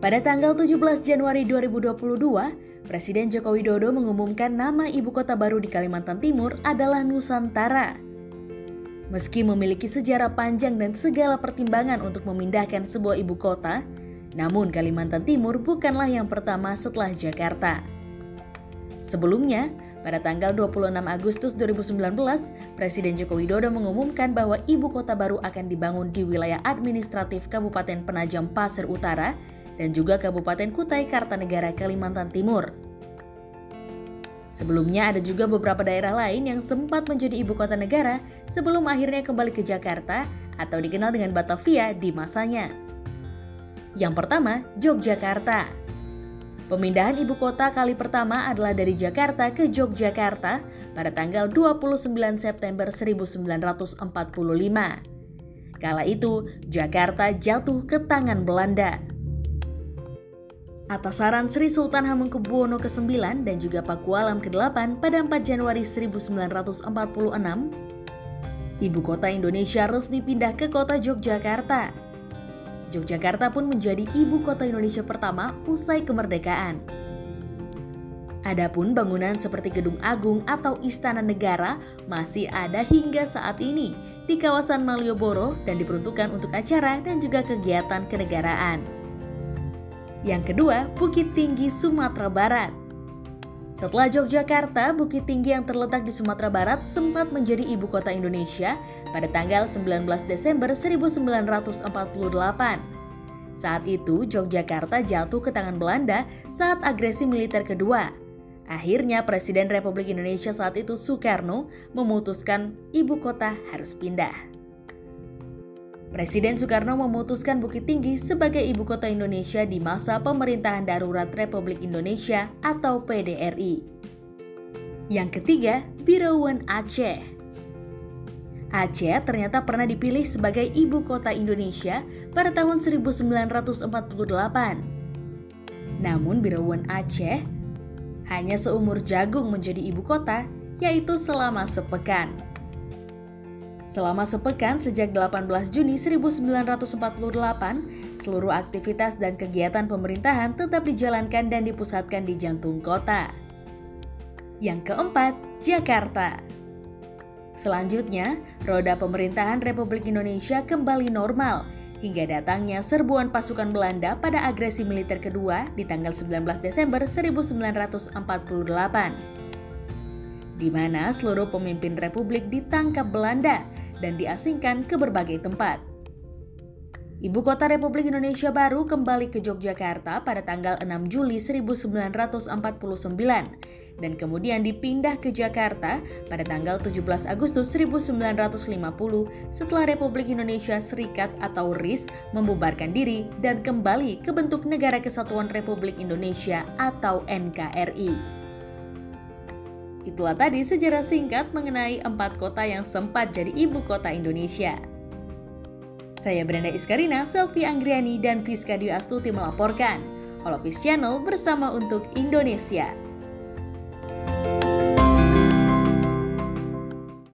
Pada tanggal 17 Januari 2022, Presiden Joko Widodo mengumumkan nama ibu kota baru di Kalimantan Timur adalah Nusantara. Meski memiliki sejarah panjang dan segala pertimbangan untuk memindahkan sebuah ibu kota, namun Kalimantan Timur bukanlah yang pertama setelah Jakarta. Sebelumnya, pada tanggal 26 Agustus 2019, Presiden Joko Widodo mengumumkan bahwa ibu kota baru akan dibangun di wilayah administratif Kabupaten Penajam Pasir Utara dan juga Kabupaten Kutai Kartanegara Kalimantan Timur. Sebelumnya ada juga beberapa daerah lain yang sempat menjadi ibu kota negara sebelum akhirnya kembali ke Jakarta atau dikenal dengan Batavia di masanya. Yang pertama, Yogyakarta. Pemindahan ibu kota kali pertama adalah dari Jakarta ke Yogyakarta pada tanggal 29 September 1945. Kala itu, Jakarta jatuh ke tangan Belanda. Atas saran Sri Sultan Hamengkubuwono ke-9 dan juga Pakualam ke-8 pada 4 Januari 1946, ibu kota Indonesia resmi pindah ke kota Yogyakarta. Yogyakarta pun menjadi ibu kota Indonesia pertama usai kemerdekaan. Adapun bangunan seperti Gedung Agung atau Istana Negara masih ada hingga saat ini di kawasan Malioboro dan diperuntukkan untuk acara dan juga kegiatan kenegaraan. Yang kedua, Bukit Tinggi Sumatera Barat. Setelah Yogyakarta, Bukit Tinggi yang terletak di Sumatera Barat sempat menjadi ibu kota Indonesia pada tanggal 19 Desember 1948. Saat itu, Yogyakarta jatuh ke tangan Belanda saat agresi militer kedua. Akhirnya, Presiden Republik Indonesia saat itu Soekarno memutuskan ibu kota harus pindah. Presiden Soekarno memutuskan Bukit Tinggi sebagai ibu kota Indonesia di masa pemerintahan darurat Republik Indonesia atau PDRI. Yang ketiga, Birawan Aceh. Aceh ternyata pernah dipilih sebagai ibu kota Indonesia pada tahun 1948. Namun Birawan Aceh hanya seumur jagung menjadi ibu kota, yaitu selama sepekan. Selama sepekan sejak 18 Juni 1948, seluruh aktivitas dan kegiatan pemerintahan tetap dijalankan dan dipusatkan di jantung kota. Yang keempat, Jakarta. Selanjutnya, roda pemerintahan Republik Indonesia kembali normal hingga datangnya serbuan pasukan Belanda pada agresi militer kedua di tanggal 19 Desember 1948 di mana seluruh pemimpin republik ditangkap Belanda dan diasingkan ke berbagai tempat. Ibu kota Republik Indonesia baru kembali ke Yogyakarta pada tanggal 6 Juli 1949 dan kemudian dipindah ke Jakarta pada tanggal 17 Agustus 1950 setelah Republik Indonesia Serikat atau RIS membubarkan diri dan kembali ke bentuk Negara Kesatuan Republik Indonesia atau NKRI. Itulah tadi sejarah singkat mengenai empat kota yang sempat jadi ibu kota Indonesia. Saya Brenda Iskarina, Selvi Anggriani, dan Fiska Dwi Astuti melaporkan. Holopis Channel bersama untuk Indonesia.